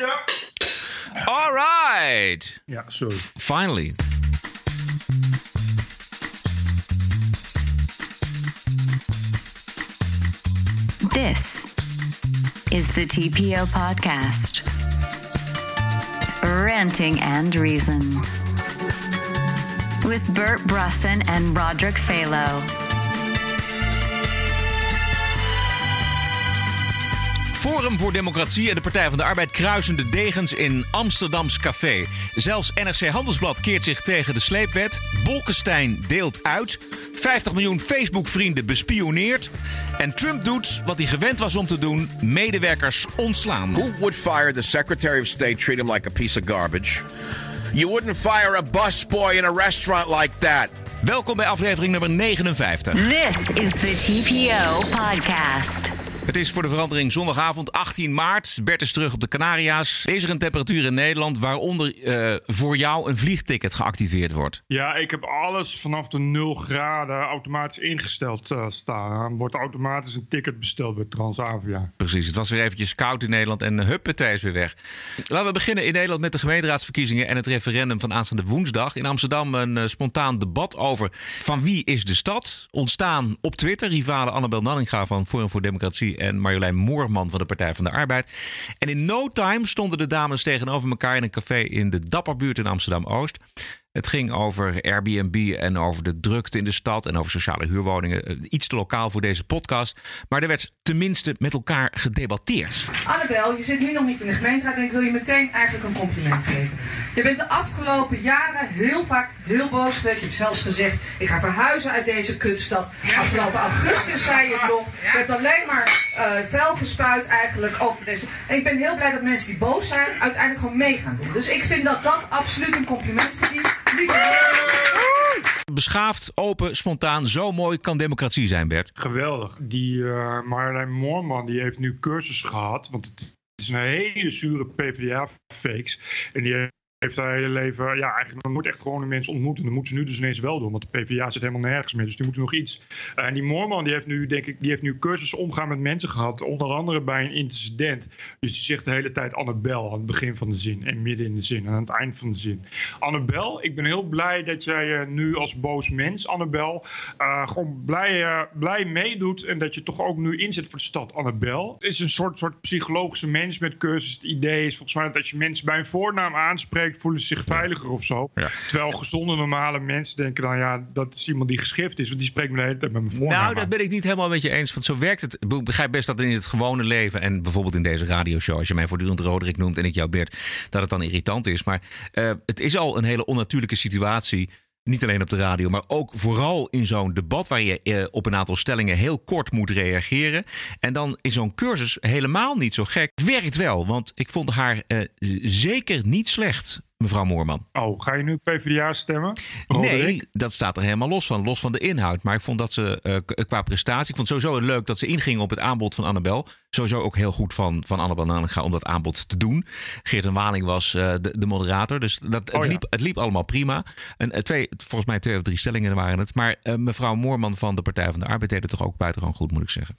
Ja. All right. Ja, sorry. Finally. This is the TPO podcast. Ranting and Reason. With Bert Brusson and Roderick Phalo. Forum voor Democratie en de Partij van de Arbeid kruisen de degens in Amsterdams café. Zelfs NRC Handelsblad keert zich tegen de sleepwet. Bolkestein deelt uit. 50 miljoen Facebook-vrienden bespioneerd. En Trump doet wat hij gewend was om te doen: medewerkers ontslaan. Who would fire the Secretary of State, treat him like a piece of garbage? You wouldn't fire a busboy in a restaurant like that. Welkom bij aflevering nummer 59. This is the TPO podcast. Het is voor de verandering zondagavond 18 maart. Bert is terug op de Canaria's. Is er een temperatuur in Nederland waaronder eh, voor jou een vliegticket geactiveerd wordt? Ja, ik heb alles vanaf de 0 graden automatisch ingesteld eh, staan. Wordt automatisch een ticket besteld bij Transavia. Precies, het was weer eventjes koud in Nederland en huppatee is weer weg. Laten we beginnen in Nederland met de gemeenteraadsverkiezingen en het referendum van aanstaande woensdag. In Amsterdam een eh, spontaan debat over van wie is de stad. Ontstaan op Twitter, rivalen Annabel Nanninga van Forum voor Democratie en Marjolein Moorman van de Partij van de Arbeid. En in no time stonden de dames tegenover elkaar in een café in de Dapperbuurt in Amsterdam-Oost. Het ging over Airbnb en over de drukte in de stad en over sociale huurwoningen. Eh, Iets te lokaal voor deze podcast. Maar er werd tenminste met elkaar gedebatteerd. Annabel, je zit nu nog niet in de gemeenteraad en ik wil je meteen eigenlijk een compliment geven. Je bent de afgelopen jaren heel vaak heel boos geweest. Je hebt zelfs gezegd, ik ga verhuizen uit deze kutstad. Afgelopen augustus zei je het nog. Je hebt alleen maar eh vuil gespuit eigenlijk over deze... En ik ben heel blij dat mensen die boos zijn uiteindelijk gewoon mee gaan doen. Dus ik vind dat dat absoluut een compliment verdient. Beschaafd, open, spontaan. Zo mooi kan democratie zijn, Bert. Geweldig. Die eh Marjolein Moorman die heeft nu cursus gehad. Want het is een hele zure PvdA-fakes. En die heeft haar hele leven... Ja, eigenlijk moet echt gewoon de mensen ontmoeten. Dat moeten ze nu dus ineens wel doen. Want de PvdA zit helemaal nergens meer. Dus die moeten nog iets. Eh, en die Moorman die heeft nu, denk ik... Die heeft nu cursus omgaan met mensen gehad. Onder andere bij een incident. Dus die zegt de hele tijd Annabel aan het begin van de zin. En midden in de zin. En aan het eind van de zin. Annabel, ik ben heel blij dat jij eh, nu als boos mens, Annabel... eh, gewoon blij, blij meedoet. En dat je toch ook nu inzet voor de stad Annabel. Is een soort, soort psychologische mens met cursus. Het idee is volgens mij dat als je mensen bij een voornaam aanspreekt... voelen ze zich veiliger of zo. Ja. Terwijl gezonde, normale mensen denken dan... ja, dat is iemand die geschift is. Want die spreekt me de hele tijd met mijn voornaam Nou, dat ben ik niet helemaal met je eens. Want zo werkt het. Ik begrijp best dat in het gewone leven. en bijvoorbeeld in deze radioshow. als je mij voortdurend Roderick noemt en ik jou Bert. dat het dan irritant is. Maar eh, het is al een hele onnatuurlijke situatie. Niet alleen op de radio, maar ook vooral in zo'n debat waar je eh, op een aantal stellingen heel kort moet reageren. En dan is zo'n cursus helemaal niet zo gek. Het werkt wel, want ik vond haar eh, zeker niet slecht, mevrouw Moorman. Oh, ga je nu PvdA stemmen? Roderick? Nee, dat staat er helemaal los van. Los van de inhoud. Maar ik vond dat ze eh, k- qua prestatie. Ik vond het sowieso leuk dat ze inging op het aanbod van Annabel. Sowieso ook heel goed van, van Annabel Nanninga om dat aanbod te doen. Geert en Waling was eh, de, de moderator. Dus dat, het, Oh ja. liep, het liep allemaal prima. En, eh, twee, volgens mij twee of drie stellingen waren het. Maar eh, mevrouw Moorman van de Partij van de Arbeid deed het toch ook buitengewoon goed, moet ik zeggen.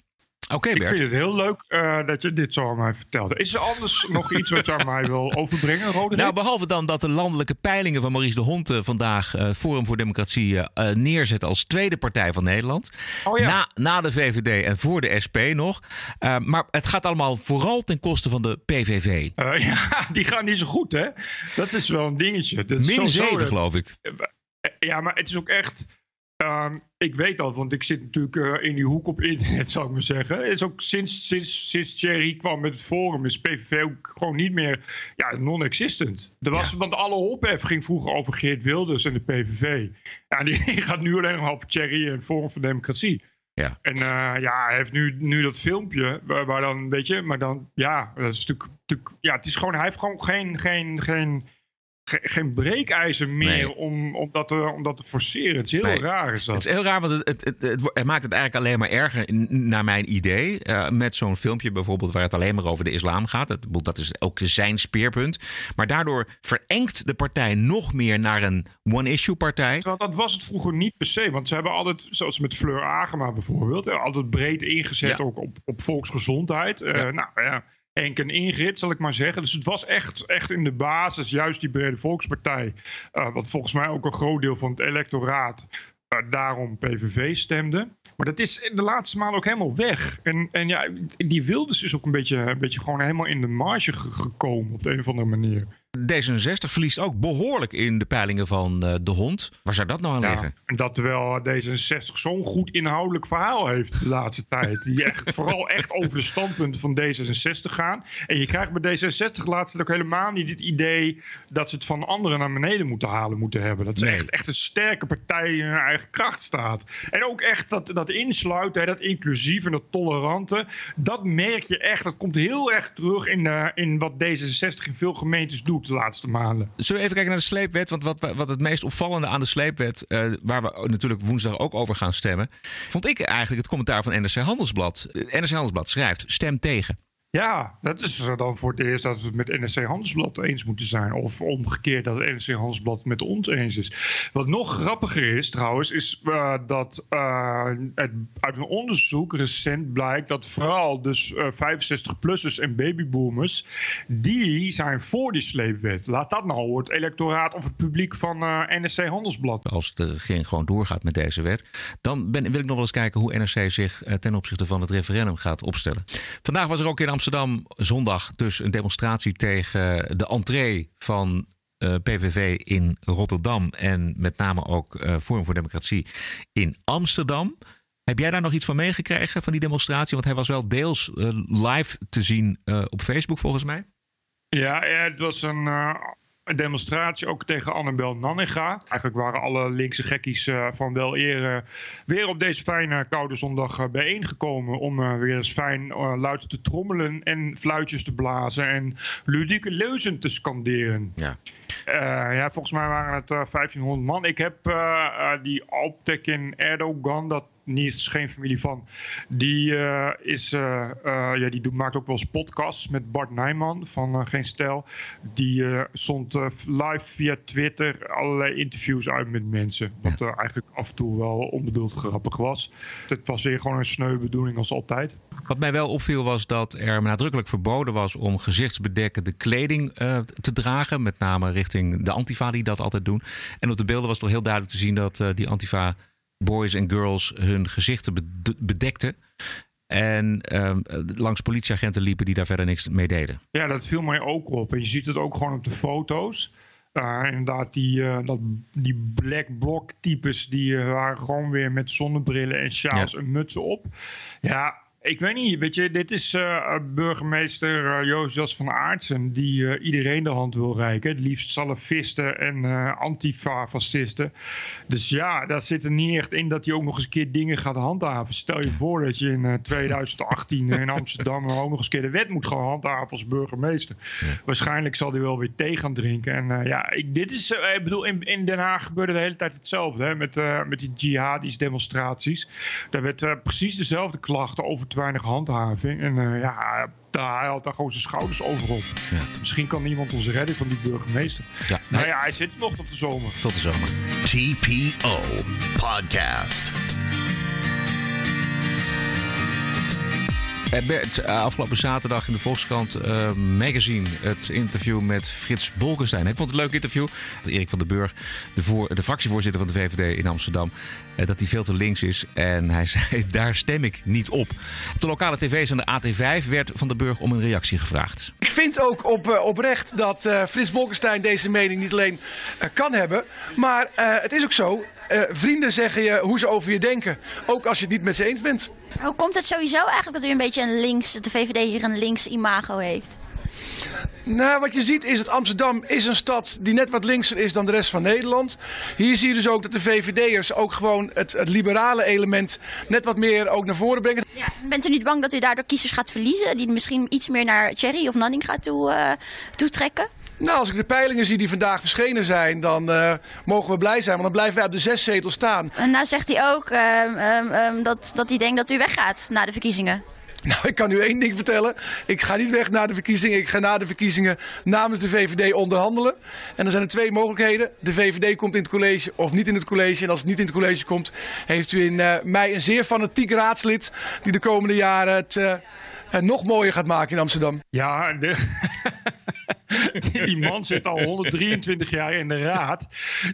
Oké, Ik Bert. vind het heel leuk eh, dat je dit zo aan mij vertelde. Is er anders nog iets wat je aan mij wil overbrengen, Roderick? Nou, behalve dan dat de landelijke peilingen van Maurice de Hond eh, vandaag eh, Forum voor Democratie eh, neerzet als tweede partij van Nederland. Oh ja. na, na de VVD en voor de SP nog. Maar het gaat allemaal vooral ten koste van de PVV. Ja, die gaan niet zo goed, hè? Dat is wel een dingetje. Dat Min sowieso 7 dat- geloof ik. Ja, maar het is ook echt... ehm, ik weet dat, want ik zit natuurlijk eh, in die hoek op internet, zou ik maar zeggen. Is ook sinds, sinds, sinds Thierry kwam met het forum, is PVV ook gewoon niet meer ja, non-existent. Er was, Want alle ophef ging vroeger over Geert Wilders en de PVV. Ja, die gaat nu alleen nog over Thierry en het Forum voor Democratie. Ja. En eh, ja, hij heeft nu, nu dat filmpje waar, waar dan, weet je, maar dan, ja, dat is natuurlijk, natuurlijk ja, het is gewoon, hij heeft gewoon geen, geen, geen, ge- geen breekijzer meer Nee. om, om, dat te, om dat te forceren. Het is heel Nee. raar is dat. Het is heel raar, want het, het, het, het, maakt het eigenlijk alleen maar erger, naar mijn idee. eh, met zo'n filmpje bijvoorbeeld waar het alleen maar over de islam gaat. Het, dat is ook zijn speerpunt. Maar daardoor verengt de partij nog meer naar een one-issue partij. Terwijl dat was het vroeger niet per se. Want ze hebben altijd, zoals met Fleur Agema bijvoorbeeld, eh, altijd breed ingezet Ja. ook op, op volksgezondheid. Eh, Ja. Nou ja, Enk en Ingrid, zal ik maar zeggen. Dus het was echt, echt in de basis juist die brede volkspartij. Uh, wat volgens mij ook een groot deel van het electoraat uh, daarom PVV stemde. Maar dat is de laatste maanden ook helemaal weg. En, en ja, die Wilders is ook een beetje, een beetje gewoon helemaal in de marge gekomen op de een of andere manier. D66 verliest ook behoorlijk in de peilingen van uh, de hond. Waar zou dat nou aan ja, liggen? En dat terwijl D66 zo'n goed inhoudelijk verhaal heeft de laatste tijd. Die echt, vooral echt over de standpunten van D66 gaan. En je krijgt bij D66 laatst ook helemaal niet het idee dat ze het van anderen naar beneden moeten halen moeten hebben. Dat ze Nee. echt, echt een sterke partij in hun eigen kracht staat. En ook echt dat, dat insluiten, hè, dat inclusieve en dat tolerante. Dat merk je echt. Dat komt heel erg terug in, eh, in wat D66 in veel gemeentes doet de laatste maanden. Zullen we even kijken naar de sleepwet? Want wat, wat het meest opvallende aan de sleepwet, eh, waar we natuurlijk woensdag ook over gaan stemmen, vond ik eigenlijk het commentaar van NRC Handelsblad. Eh, NRC Handelsblad schrijft: stem tegen. Ja, dat is dan voor het eerst dat we het met NRC Handelsblad eens moeten zijn. Of omgekeerd dat het NRC Handelsblad met ons eens is. Wat nog grappiger is trouwens, is uh, dat het, uit een onderzoek recent blijkt dat vooral dus uh, 65-plussers en babyboomers, die zijn voor die sleepwet. Laat dat nou het electoraat of het publiek van NRC Handelsblad. Als de regering gewoon doorgaat met deze wet, dan ben, wil ik nog wel eens kijken hoe NRC zich ten opzichte van het referendum gaat opstellen. Vandaag was er ook in Amsterdam zondag dus een demonstratie tegen de entree van uh, PVV in Rotterdam en met name ook uh, Forum voor Democratie in Amsterdam. Heb jij daar nog iets van meegekregen van die demonstratie? Want hij was wel deels uh, live te zien op Facebook volgens mij. Ja, het was een een demonstratie ook tegen Annabel Nanninga. Eigenlijk waren alle linkse gekkies uh, van wel eer uh, weer op deze fijne koude zondag uh, bijeengekomen. Om weer eens fijn luid te trommelen en fluitjes te blazen en ludieke leuzen te scanderen. Ja. ja, volgens mij waren het 1500 man. Ik heb die Alptekin Erdogan, dat niet, is geen familie van. Die, uh, is, uh, uh, ja, die doet, maakt ook wel eens podcasts met Bart Nijman van Geen Stijl. Die zond live via Twitter allerlei interviews uit met mensen. Wat eigenlijk af en toe wel onbedoeld grappig was. Het was weer gewoon een sneu bedoeling als altijd. Wat mij wel opviel was dat er nadrukkelijk verboden was om gezichtsbedekkende kleding te dragen. Met name richting de Antifa die dat altijd doen. En op de beelden was toch heel duidelijk te zien dat die Antifa boys en girls hun gezichten bedekten. En um, langs politieagenten liepen die daar verder niks mee deden. Ja, dat viel mij ook op. En je ziet het ook gewoon op de foto's. Uh, inderdaad, die, uh, dat, die black block types die uh, waren gewoon weer met zonnebrillen en sjaals ja. en mutsen op. Ja, ik weet niet, weet je, dit is uh, burgemeester uh, Jozef van Aartsen die uh, iedereen de hand wil reiken. Het liefst salafisten en antifa-fascisten. Dus ja, daar zit er niet echt in dat hij ook nog eens een keer dingen gaat handhaven. Stel je voor dat je in 2018 in Amsterdam ook nog eens een keer de wet moet gaan handhaven als burgemeester. Waarschijnlijk zal hij wel weer thee gaan drinken. En ja, ik, dit is, ik bedoel, in, in, Den Haag gebeurde de hele tijd hetzelfde. Hè, met, met die jihadische demonstraties. Daar werd precies dezelfde klachten over te weinig handhaving. En uh, ja, daar, hij had daar gewoon zijn schouders over op. Ja. Misschien kan iemand ons redden van die burgemeester. Ja, nee. Nou ja, hij zit nog tot de zomer. Tot de zomer. TPO Podcast. Bert, afgelopen zaterdag in de Volkskrant uh, magazine het interview met Frits Bolkestein. Ik vond het een leuk interview. Erik van den Burg, de, de fractievoorzitter van de VVD in Amsterdam, uh, dat hij veel te links is. En hij zei, daar stem ik niet op. Op de lokale tv's en de AT5 werd van den Burg om een reactie gevraagd. Ik vind ook op, oprecht dat Frits Bolkestein deze mening niet alleen kan hebben, maar het is ook zo. Uh, vrienden zeggen je hoe ze over je denken. Ook als je het niet met ze eens bent. Hoe komt het sowieso eigenlijk dat u een beetje een links, de VVD hier een links imago heeft? Nou, wat je ziet is dat Amsterdam is een stad die net wat linkser is dan de rest van Nederland. Hier zie je dus ook dat de VVD'ers ook gewoon het, het liberale element net wat meer ook naar voren brengen. Ja, bent u niet bang dat u daardoor kiezers gaat verliezen? Die misschien iets meer naar Thierry of Nanning gaat toe, uh, toetrekken? Nou, als ik de peilingen zie die vandaag verschenen zijn, dan uh, mogen we blij zijn. Want dan blijven wij op de zes zetels staan. En nou zegt hij ook uh, um, um, dat, dat hij denkt dat u weggaat na de verkiezingen. Nou, ik kan u één ding vertellen. Ik ga niet weg na de verkiezingen. Ik ga na de verkiezingen namens de VVD onderhandelen. En er zijn er twee mogelijkheden. De VVD komt in het college of niet in het college. En als het niet in het college komt, heeft u in uh, mei een zeer fanatiek raadslid... die de komende jaren het... Uh, en nog mooier gaat maken in Amsterdam. Ja, de, die man zit al 123 jaar in de raad.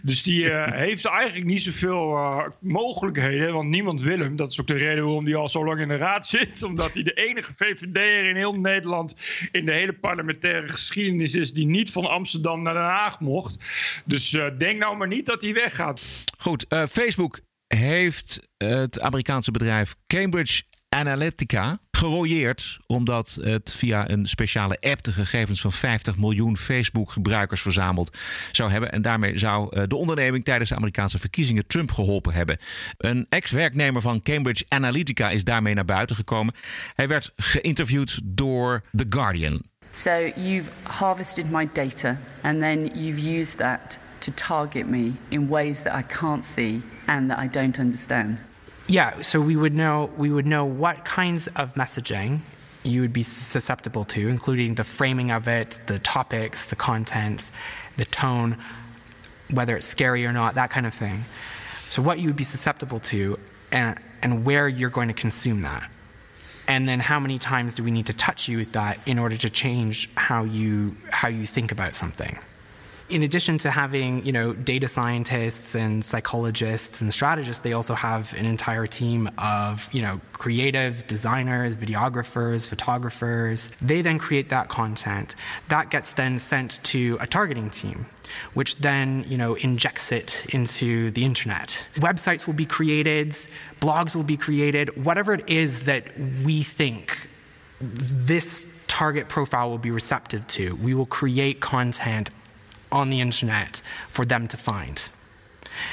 Dus die uh, heeft eigenlijk niet zoveel uh, mogelijkheden. Want niemand wil hem. Dat is ook de reden waarom hij al zo lang in de raad zit. Omdat hij de enige VVD'er in heel Nederland. in de hele parlementaire geschiedenis is. die niet van Amsterdam naar Den Haag mocht. Dus uh, denk nou maar niet dat hij weggaat. Goed, Facebook heeft het Amerikaanse bedrijf Cambridge Analytica gerooieerd omdat het via een speciale app de gegevens van 50 miljoen Facebook-gebruikers verzameld zou hebben. En daarmee zou eh, de onderneming tijdens de Amerikaanse verkiezingen Trump geholpen hebben. Een ex-werknemer van Cambridge Analytica is daarmee naar buiten gekomen. Hij werd geïnterviewd door The Guardian. So you've harvested my data and then you've used that to target me in ways that I can't see and that I don't understand. Yeah, so we would know we would know what kinds of messaging you would be susceptible to, including the framing of it, the topics, the contents, the tone, whether it's scary or not, that kind of thing. So what you would be susceptible to and and where you're going to consume that. And then how many times do we need to touch you with that in order to change how you how you think about something? In addition to having you know data scientists and psychologists and strategists, they also have an entire team of you know creatives, designers, videographers, photographers. They then create that content. That gets then sent to a targeting team which then you know injects it into the internet. Websites will be created, blogs will be created, whatever it is that we think this target profile will be receptive to. We will create content on the internet for them to find.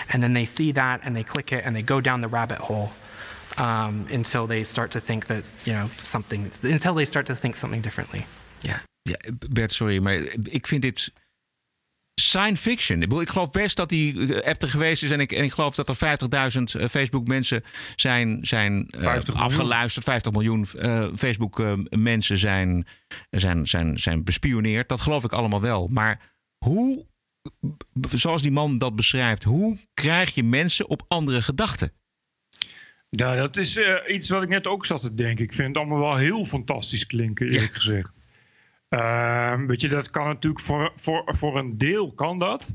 And then they see that and they click it and they go down the rabbit hole um, until they start to think that, you know, something, until they start to think something differently. Ja, ja Bert, sorry, maar ik vind dit science fiction. Ik, ik geloof best dat die app er geweest is. En ik, en ik geloof dat er 50.000 Facebook-mensen zijn, zijn uh, 50 afgeluisterd. 50 miljoen uh, Facebook-mensen zijn, zijn, zijn, zijn bespioneerd. Dat geloof ik allemaal wel. Maar hoe, zoals die man dat beschrijft, hoe krijg je mensen op andere gedachten? Nou, dat is uh, iets wat ik net ook zat te denken. Ik vind het allemaal wel heel fantastisch klinken, eerlijk ja. gezegd. Uh, weet je, dat kan natuurlijk voor, voor, voor een deel kan dat.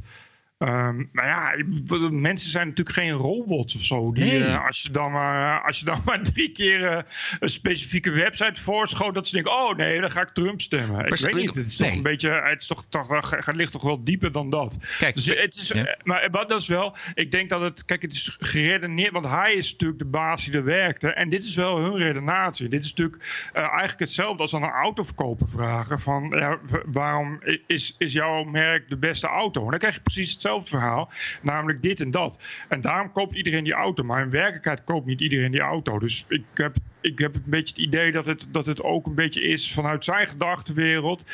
Um, maar ja, mensen zijn natuurlijk geen robots of zo. Die, nee. uh, als, je dan maar, als je dan maar drie keer uh, een specifieke website voorschoot, dat ze denken: oh nee, dan ga ik Trump stemmen. Maar ik weet niet. Het is nee. toch een beetje. Het, is toch, toch, het ligt toch wel dieper dan dat. Kijk, dus het is, ja. Maar wat dat is wel. Ik denk dat het. Kijk, het is geredeneerd. Want hij is natuurlijk de baas die er werkte. En dit is wel hun redenatie. Dit is natuurlijk uh, eigenlijk hetzelfde als aan een autoverkoper vragen: van waarom is, is jouw merk de beste auto? En dan krijg je precies hetzelfde verhaal. Namelijk dit en dat. En daarom koopt iedereen die auto. Maar in werkelijkheid koopt niet iedereen die auto. Dus ik heb, ik heb een beetje het idee dat het, dat het ook een beetje is vanuit zijn gedachtenwereld.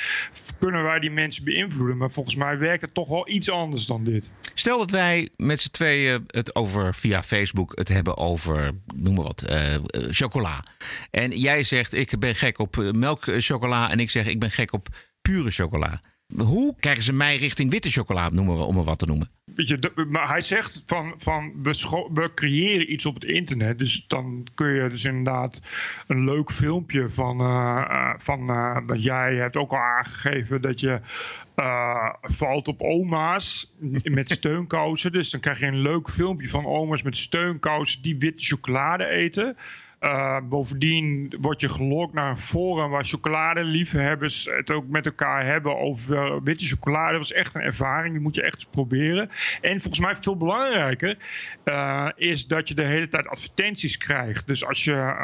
Kunnen wij die mensen beïnvloeden? Maar volgens mij werkt het toch wel iets anders dan dit. Stel dat wij met z'n tweeën het over via Facebook het hebben over, noem maar wat, uh, chocola. En jij zegt ik ben gek op melkchocola. En ik zeg ik ben gek op pure chocola. Hoe krijgen ze mij richting witte chocola, noemen we, om er wat te noemen? Weet je, maar hij zegt van, van we, we, creëren iets op het internet. Dus dan kun je dus inderdaad een leuk filmpje van, uh, van uh, dat jij hebt ook al aangegeven dat je uh, valt op oma's met steunkousen. Dus dan krijg je een leuk filmpje van oma's met steunkousen die witte chocolade eten. Uh, bovendien word je gelokt naar een forum waar chocoladeliefhebbers het ook met elkaar hebben over witte chocolade. Dat was echt een ervaring, die moet je echt eens proberen. En volgens mij veel belangrijker uh, is dat je de hele tijd advertenties krijgt. Dus als je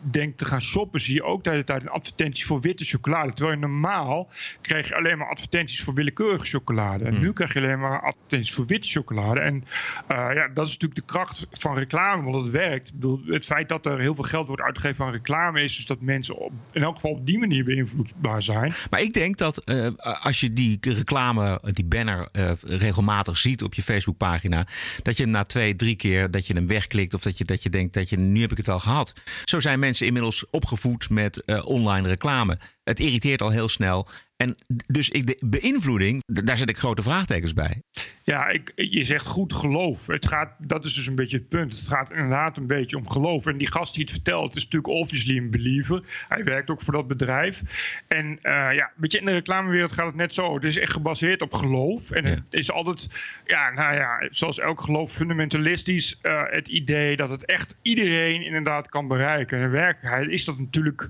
denkt te gaan shoppen, zie je ook de hele tijd een advertentie voor witte chocolade. Terwijl je normaal kreeg je alleen maar advertenties voor willekeurige chocolade. En hmm. nu krijg je alleen maar advertenties voor witte chocolade. En ja, dat is natuurlijk de kracht van reclame, want het werkt. Ik bedoel, het feit dat er heel veel geld wordt uitgegeven aan reclame is. Dus dat mensen op, in elk geval op die manier beïnvloedbaar zijn. Maar ik denk dat uh, als je die reclame, die banner uh, regelmatig ziet op je Facebookpagina. Dat je na twee, drie keer dat je hem wegklikt. Of dat je, dat je denkt dat je nu heb ik het al gehad. Zo zijn mensen inmiddels opgevoed met uh, online reclame. Het irriteert al heel snel. En dus ik, de beïnvloeding, daar zet ik grote vraagtekens bij. Ja, ik, je zegt goed geloof. Het gaat, dat is dus een beetje het punt. Het gaat inderdaad een beetje om geloof. En die gast die het vertelt, is natuurlijk obviously een believer. Hij werkt ook voor dat bedrijf. En eh, ja, weet je, in de reclamewereld gaat het net zo. Het is echt gebaseerd op geloof. En het is altijd, ja, nou ja, zoals elk geloof, fundamentalistisch. eh, het idee dat het echt iedereen inderdaad kan bereiken. En in werkelijkheid is dat natuurlijk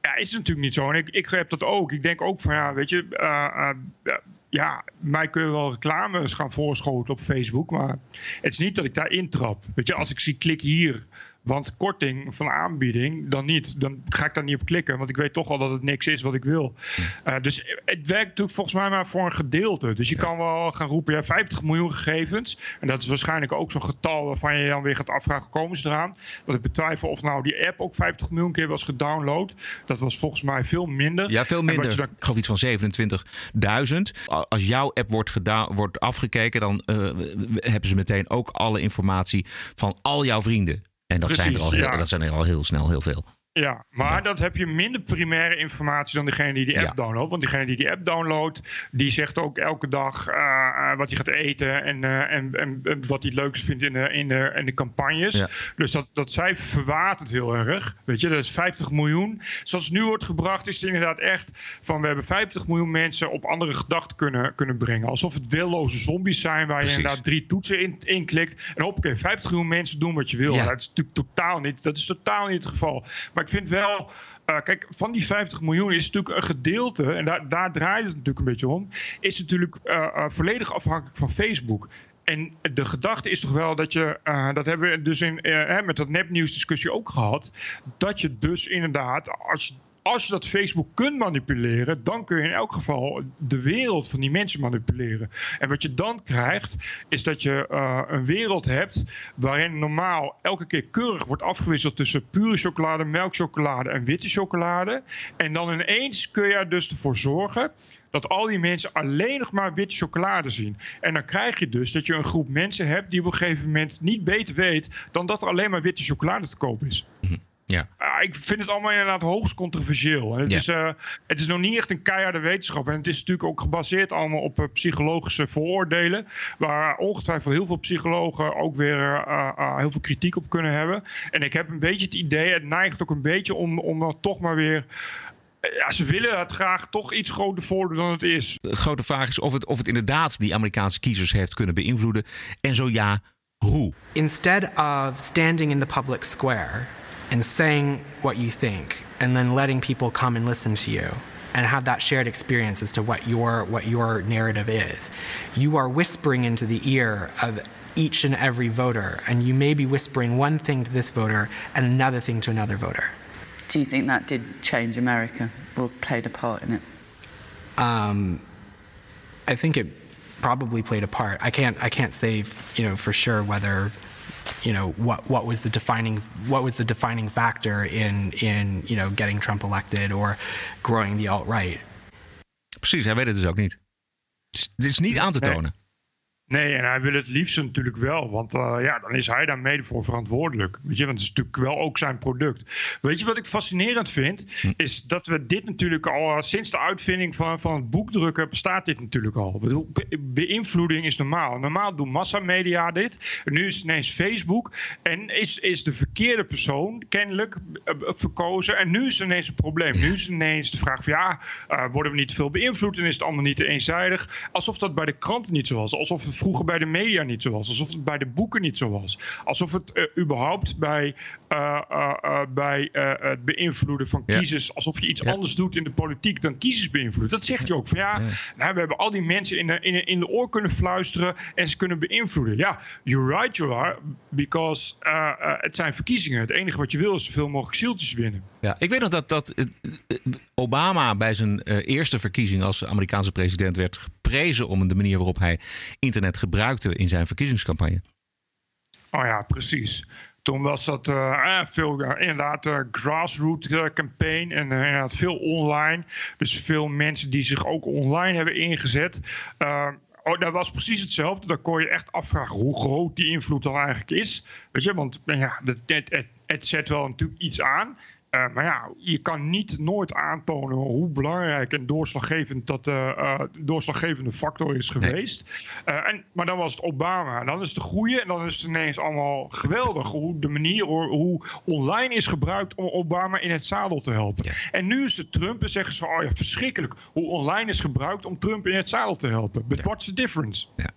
ja, is het natuurlijk niet zo. En ik, ik heb dat ook. Ik denk ook van ja, weet je, eh, ja, mij kun je wel reclames gaan voorschoten op Facebook, maar het is niet dat ik daar intrap. Weet je, als ik zie klik hier, want korting van aanbieding, dan niet. Dan ga ik daar niet op klikken, want ik weet toch al dat het niks is wat ik wil. Eh, dus het werkt natuurlijk volgens mij maar voor een gedeelte. Dus je kan wel gaan roepen, ja, 50 miljoen gegevens. En dat is waarschijnlijk ook zo'n getal waarvan je dan weer gaat afvragen, komen ze eraan? Want ik betwijfel of nou die app ook 50 miljoen keer was gedownload. Dat was volgens mij veel minder. Ja, veel minder. je dan- Ik geloof iets van 27.000. Als jouw app wordt, gedaan, wordt afgekeken, dan eh, hebben ze meteen ook alle informatie van al jouw vrienden. En dat, zijn, er al heel, ja. dat zijn er al heel snel heel veel. Ja, maar dat heb je minder primaire informatie dan degene die die app downloadt. Want diegene die die app downloadt, die zegt ook elke dag eh, eh, wat hij gaat eten en, eh, en, en, wat hij het leukst vindt in de, in de, in de campagnes. Ja. Dus dat, dat cijfer verwatert heel erg. Weet je, dat is 50 miljoen. Zoals het nu wordt gebracht, is het inderdaad echt van we hebben 50 miljoen mensen op andere gedachten kunnen, kunnen brengen. Alsof het willoze zombies zijn waar Precies. je inderdaad drie toetsen in, in klikt. En hoppakee, 50 miljoen mensen doen wat je wil. Dat is natuurlijk totaal niet, dat is totaal niet het geval. Maar ik vind wel, eh, kijk, van die 50 miljoen is natuurlijk een gedeelte, en daar, daar draait het natuurlijk een beetje om, is natuurlijk eh, eh, volledig afhankelijk van Facebook. En de gedachte is toch wel dat je, dat hebben we dus in, met dat nepnieuwsdiscussie ook gehad, dat je dus inderdaad, als, als je dat Facebook kunt manipuleren, dan kun je in elk geval de wereld van die mensen manipuleren. En wat je dan krijgt, is dat je eh, een wereld hebt waarin normaal elke keer keurig wordt afgewisseld tussen pure chocolade, melkchocolade en witte chocolade. En dan ineens kun je er dus ervoor zorgen dat al die mensen alleen nog maar witte chocolade zien. En dan krijg je dus dat je een groep mensen hebt die op een gegeven moment niet beter weet dan dat er alleen maar witte chocolade te koop is. Ja. Ah, ik vind het allemaal inderdaad hoogst controversieel. En Het, Ja. is, eh, het is nog niet echt een keiharde wetenschap. En het is natuurlijk ook gebaseerd allemaal op eh, psychologische vooroordelen. Waar ongetwijfeld heel veel psychologen ook weer eh, eh, heel veel kritiek op kunnen hebben. En ik heb een beetje het idee, het neigt ook een beetje om, om toch maar weer. Ja, ze willen het graag toch iets groter voordoen dan het is. De grote vraag is of het, of het inderdaad die Amerikaanse kiezers heeft kunnen beïnvloeden. En zo ja, hoe? Instead of standing in the public square and saying what you think, and then letting people come and listen to you and have that shared experience as to what your what your narrative is, you are whispering into the ear of each and every voter, and you may be whispering one thing to this voter and another thing to another voter. Do you think that did change America or played a part in it? Um, I think it probably played a part. I can't I can't say you know for sure whether you know what what was the defining what was the defining factor in in you know getting Trump elected or growing the alt right. Precies, hij weet het dus ook niet. Het is- Dit is niet aan te tonen. Nee, en hij wil het liefst natuurlijk wel. Want eh, ja, dan is hij daar mede voor verantwoordelijk. Weet je, want het is natuurlijk wel ook zijn product. Weet je wat ik fascinerend vind? Is dat we dit natuurlijk al eh, sinds de uitvinding van, van het boekdrukken bestaat dit natuurlijk al. Ik bedoel, be- beïnvloeding is normaal. Normaal doen massamedia dit. Nu is het ineens Facebook. En is, is de verkeerde persoon kennelijk eh, verkozen. En nu is er ineens een probleem. Nu is er ineens de vraag van ja, worden we niet veel beïnvloed en is het allemaal niet te eenzijdig? Alsof dat bij de kranten niet zo was. Alsof het vroeger bij de media niet zo was. Alsof het bij de boeken niet zo was. Alsof het eh, überhaupt bij, eh, eh, bij het beïnvloeden van Ja. kiezers... alsof je iets anders doet in de politiek dan kiezers beïnvloeden. Dat zegt hij ook. Van ja, nou, we hebben al die mensen in de, in, in de oor kunnen fluisteren... en ze kunnen beïnvloeden. Ja, you're right you are. Because het zijn verkiezingen. Het enige wat je wil is zoveel mogelijk zieltjes winnen. Ja, ik weet nog dat, dat eh, eh, Obama bij zijn eh, eerste verkiezing als Amerikaanse president werd geprezen om de manier waarop hij internet gebruikte in zijn verkiezingscampagne. Oh ja, precies. Toen was dat veel, inderdaad, eh, grassroots campaign en inderdaad veel online. Dus veel mensen die zich ook online hebben ingezet. Oh, dat was precies hetzelfde. Dan kon je echt afvragen hoe groot die invloed dan eigenlijk is. Weet je, want ja, het, het zet wel natuurlijk iets aan. Uh, maar ja, je kan niet nooit aantonen hoe belangrijk en doorslaggevend dat de uh, doorslaggevende factor is geweest. Nee. En, maar dan was het Obama. En dan is het de goede en dan is het ineens allemaal geweldig. Hoe de manier hoe online is gebruikt om Obama in het zadel te helpen. Ja. En nu is het Trump en zeggen ze: oh ja, verschrikkelijk. Hoe online is gebruikt om Trump in het zadel te helpen. But ja. what's the difference? Ja.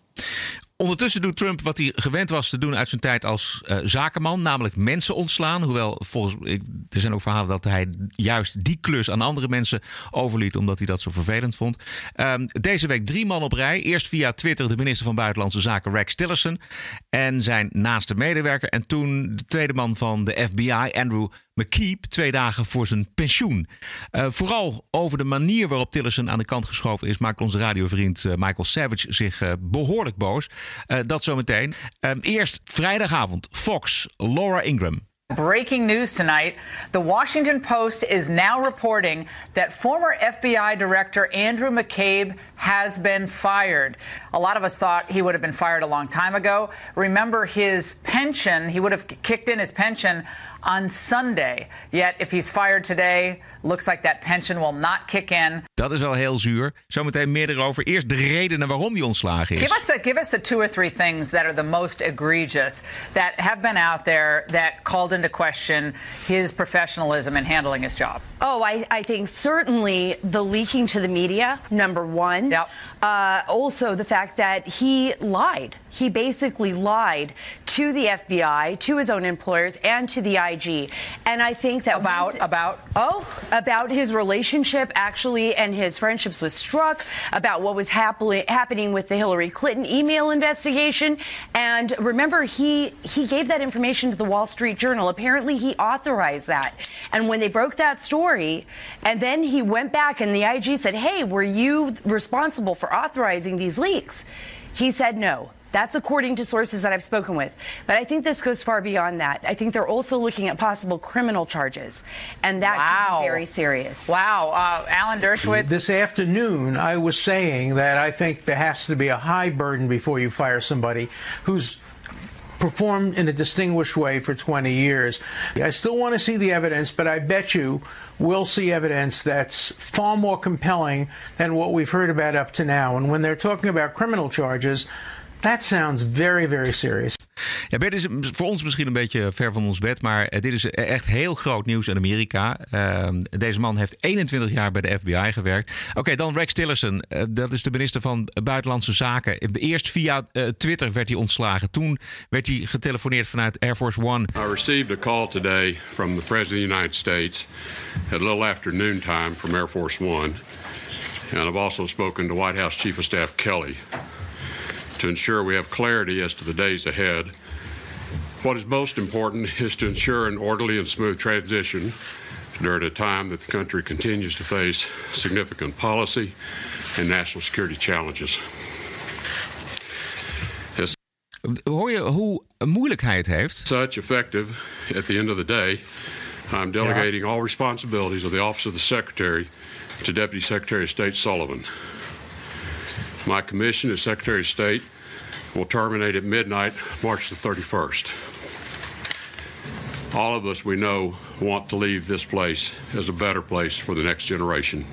Ondertussen doet Trump wat hij gewend was te doen uit zijn tijd als uh, zakenman, namelijk mensen ontslaan. Hoewel volgens er zijn ook verhalen dat hij juist die klus aan andere mensen overliet, omdat hij dat zo vervelend vond. Um, deze week drie man op rij. Eerst via Twitter de minister van Buitenlandse Zaken Rex Tillerson en zijn naaste medewerker. En toen de tweede man van de FBI, Andrew McKeep twee dagen voor zijn pensioen. Uh, vooral over de manier waarop Tillerson aan de kant geschoven is, maakt onze radiovriend uh, Michael Savage zich uh, behoorlijk boos. dat zometeen. Ehm, eerst vrijdagavond, Fox, Laura Ingram. Breaking news tonight. The Washington Post is now reporting that former FBI Director Andrew McCabe has been fired. A lot of us thought he would have been fired a long time ago. Remember his pension, he would have kicked in his pension on Sunday. Yet if he's fired today, looks like that pension will not kick in. Dat is wel heel zuur. Zometeen meer erover. Eerst de redenen waarom die ontslagen is. Give us the give us the two or three things that are the most egregious that have been out there that called into question his professionalism in handling his job. Oh, I, I think certainly the leaking to the media, number one. Yep. Uh, also, the fact that he lied. He basically lied to the FBI, to his own employers, and to the IG. And I think that about once, about oh about his relationship actually and his friendships with Strzok, about what was happily, happening with the Hillary Clinton email investigation. And remember, he he gave that information to the Wall Street Journal. Apparently, he authorized that. And when they broke that story, and then he went back and the IG said, "Hey, were you responsible for authorizing these leaks?" He said no. That's according to sources that I've spoken with. But I think this goes far beyond that. I think they're also looking at possible criminal charges, and that wow. could be very serious. Wow. Uh, Alan Dershowitz. This afternoon, I was saying that I think there has to be a high burden before you fire somebody who's performed in a distinguished way for 20 years. I still want to see the evidence, but I bet you we'll see evidence that's far more compelling than what we've heard about up to now. And when they're talking about criminal charges, That sounds very, very serious. Ja, dit is voor ons misschien een beetje ver van ons bed, maar dit is echt heel groot nieuws in Amerika. Uh, deze man heeft 21 jaar bij de FBI gewerkt. Oké, okay, dan Rex Tillerson, uh, dat is de minister van Buitenlandse Zaken. Eerst via uh, Twitter werd hij ontslagen. Toen werd hij getelefoneerd vanuit Air Force One. I received a call today from the President of the United States at a little after noontime from Air Force One. And I've also spoken to White House Chief of Staff Kelly. To ensure we have clarity as to the days ahead. What is most important is to ensure an orderly and smooth transition during a time that the country continues to face significant policy and national security challenges. As Hoor je hoe moeilijk hij het heeft? Such effective, at the end of the day, I'm delegating all responsibilities of the Office of the Secretary to Deputy Secretary of State Sullivan. My commission as Secretary of State will terminate at midnight, March the 31st. All of us we know want to leave this place as a better place for the next generation.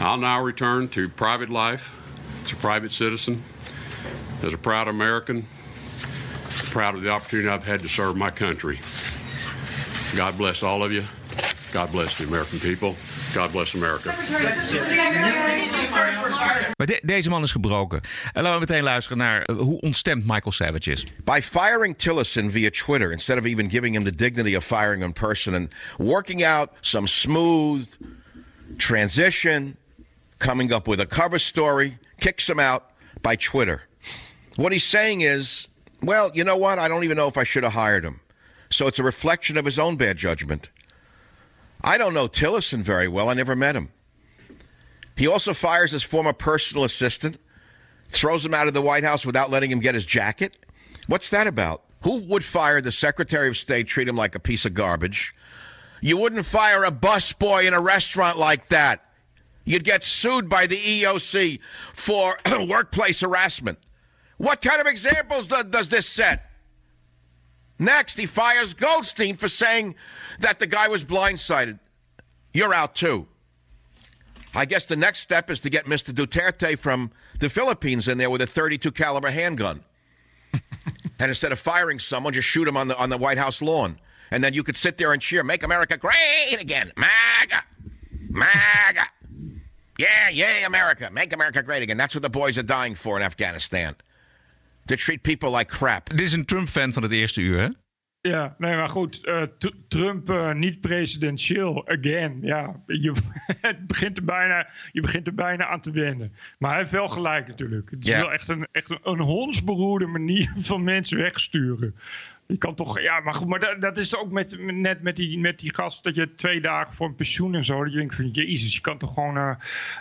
I'll now return to private life as a private citizen, as a proud American, proud of the opportunity I've had to serve my country. God bless all of you. God bless the American people. God bless America. Maar de deze man is gebroken. En laten we meteen luisteren naar uh, hoe ontstemd Michael Savage is. By firing Tillerson via Twitter instead of even giving him the dignity of firing in person and working out some smooth transition, coming up with a cover story, kicks him out by Twitter. What he's saying is, well, you know what? I don't even know if I should have hired him. So it's a reflection of his own bad judgment. I don't know Tillerson very well. I never met him. He also fires his former personal assistant, throws him out of the White House without letting him get his jacket. What's that about? Who would fire the Secretary of State, treat him like a piece of garbage? You wouldn't fire a busboy in a restaurant like that. You'd get sued by the EOC for workplace harassment. What kind of examples does this set? Next, he fires Goldstein for saying that the guy was blindsided. You're out too. I guess the next step is to get Mr. Duterte from the Philippines in there with a 32 caliber handgun. and instead of firing someone, just shoot him on the on the White House lawn. And then you could sit there and cheer, "Make America great again, MAGA, MAGA, yeah, yay, America, make America great again." That's what the boys are dying for in Afghanistan. To treat people like crap. Dit is een Trump-fan van het eerste uur, hè? Ja, nee, maar goed. eh, Trump uh, niet presidentieel again. Ja, je, het begint er bijna, je begint er bijna aan te wennen. Maar hij heeft wel gelijk natuurlijk. Het is wel echt een, echt een, een hondsberoerde manier van mensen wegsturen. Je kan toch, ja, maar goed, maar dat, dat is ook met, net met die, met die gast dat je twee dagen voor een pensioen en zo. Dat je denkt van, jezus, je kan toch gewoon, eh,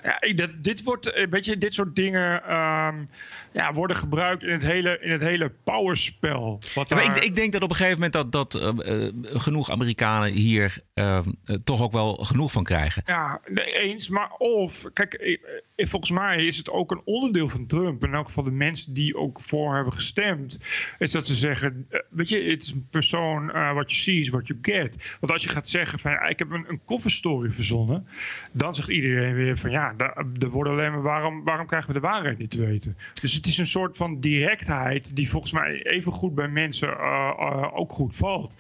ja, dat, dit wordt, eh, weet je, dit soort dingen ehm, ja, worden gebruikt in het hele, in het hele powerspel. Wat Ja, maar daar- ik, ik denk dat op een gegeven moment dat, dat eh, genoeg Amerikanen hier eh, eh, toch ook wel genoeg van krijgen. Ja, nee, eens. Maar of, kijk, volgens mij is het ook een onderdeel van Trump. In elk geval de mensen die ook voor hebben gestemd. Is dat ze zeggen, eh, weet je, het is een persoon, what you see is what you get. Want als je gaat zeggen van, ik heb een, een kofferstory verzonnen. Dan zegt iedereen weer van, ja, er wordt alleen maar, waarom, waarom krijgen we de waarheid niet te weten? Dus het is een soort van directheid die volgens mij even goed bij mensen eh, eh, ook goed valt.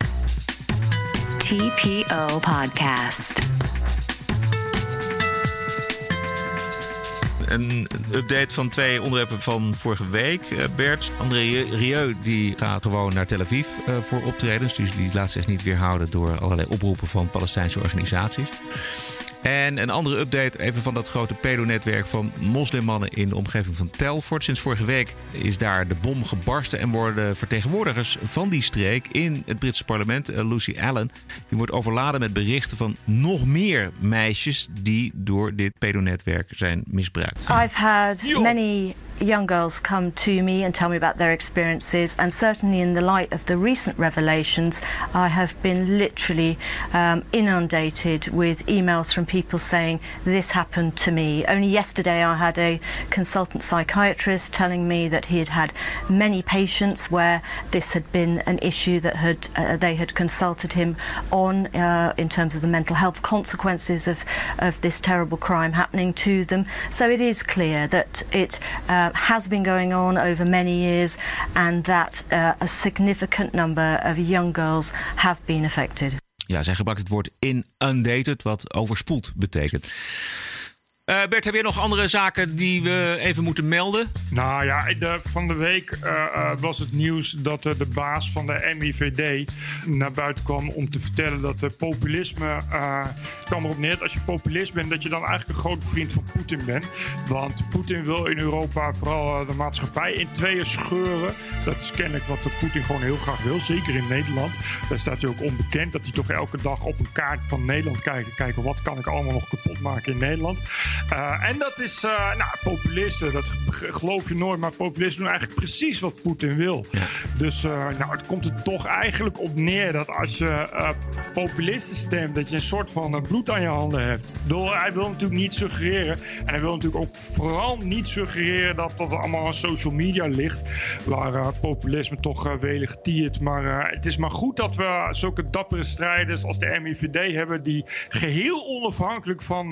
TPO Podcast. Een update van twee onderwerpen van vorige week. Eh, Bert, André Rieu die gaat gewoon naar Tel Aviv eh, voor optredens. Dus die laat zich niet weerhouden door allerlei oproepen van Palestijnse organisaties. En een andere update even van dat grote pedonetwerk van moslimmannen in de omgeving van Telfort. Sinds vorige week is daar de bom gebarsten en worden vertegenwoordigers van die streek in het Britse parlement, eh, Lucy Allen, die wordt overladen met berichten van nog meer meisjes die door dit pedonetwerk zijn misbruikt. I've had many young girls come to me and tell me about their experiences, and certainly in the light of the recent revelations, I have been literally um, inundated with emails from people saying, This happened to me. Only yesterday, I had a consultant psychiatrist telling me that he had had many patients where this had been an issue that had uh, they had consulted him on uh, in terms of the mental health consequences of, of this terrible crime happening to them. So it is clear that it uh, has been going on over many years and that uh, a significant number of young girls have been affected. Ja, zij gebruikt het woord inundated, wat overspoeld betekent. Eh, Bert, heb je nog andere zaken die we even moeten melden? Nou ja, de, van de week eh, eh, was het nieuws dat de baas van de MIVD naar buiten kwam om te vertellen dat de populisme. het kwam erop neer dat als je populist bent, dat je dan eigenlijk een grote vriend van Poetin bent. Want Poetin wil in Europa vooral de maatschappij in tweeën scheuren. Dat is kennelijk wat Poetin gewoon heel graag wil, zeker in Nederland. Daar staat hij ook onbekend dat hij toch elke dag op een kaart van Nederland kijkt. Kijken wat kan ik allemaal nog kapot maken in Nederland. Eh, en dat is, eh, nou, populisten, dat geloof je nooit, maar populisten doen eigenlijk precies wat Poetin wil. Dus eh, nou, het komt er toch eigenlijk op neer dat als je populisten stemt, dat je een soort van bloed aan je handen hebt. Bedoel, hij wil natuurlijk niet suggereren, en hij wil natuurlijk ook vooral niet suggereren dat dat allemaal aan social media ligt, waar populisme toch uh, welig tiert. Maar het is maar goed dat we zulke dappere strijders als de MIVD hebben, die geheel onafhankelijk van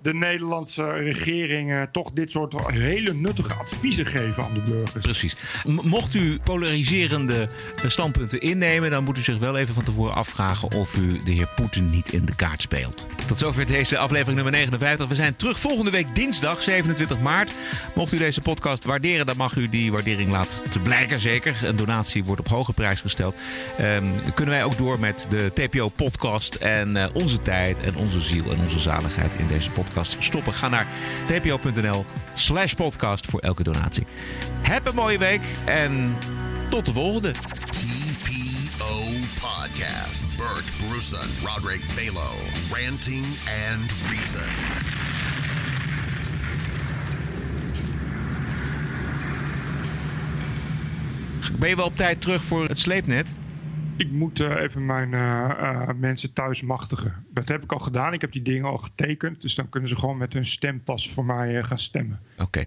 de Nederlandse regering eh, toch dit soort hele nuttige adviezen geven aan de burgers. Precies. Mocht u polariserende eh, standpunten innemen, dan moet u zich wel even van tevoren afvragen of u de heer Poetin niet in de kaart speelt. Tot zover deze aflevering nummer 59. We zijn terug volgende week dinsdag 27 maart. Mocht u deze podcast waarderen, dan mag u die waardering laten te blijken. Zeker. Een donatie wordt op hoge prijs gesteld. Ehm, kunnen wij ook door met de TPO-podcast en eh, onze tijd en onze ziel en onze zaligheid in deze podcast stoppen. Ga naar tpo.nl slash podcast voor elke donatie. Heb een mooie week en tot de volgende. TPO Podcast. Bert Bruson, Roderick Balo, Ranting and Reason. Ben je wel op tijd terug voor het sleepnet? Ik moet eh, even mijn eh, eh, mensen thuis machtigen. Dat heb ik al gedaan. Ik heb die dingen al getekend. Dus dan kunnen ze gewoon met hun stempas voor mij gaan stemmen. Oké.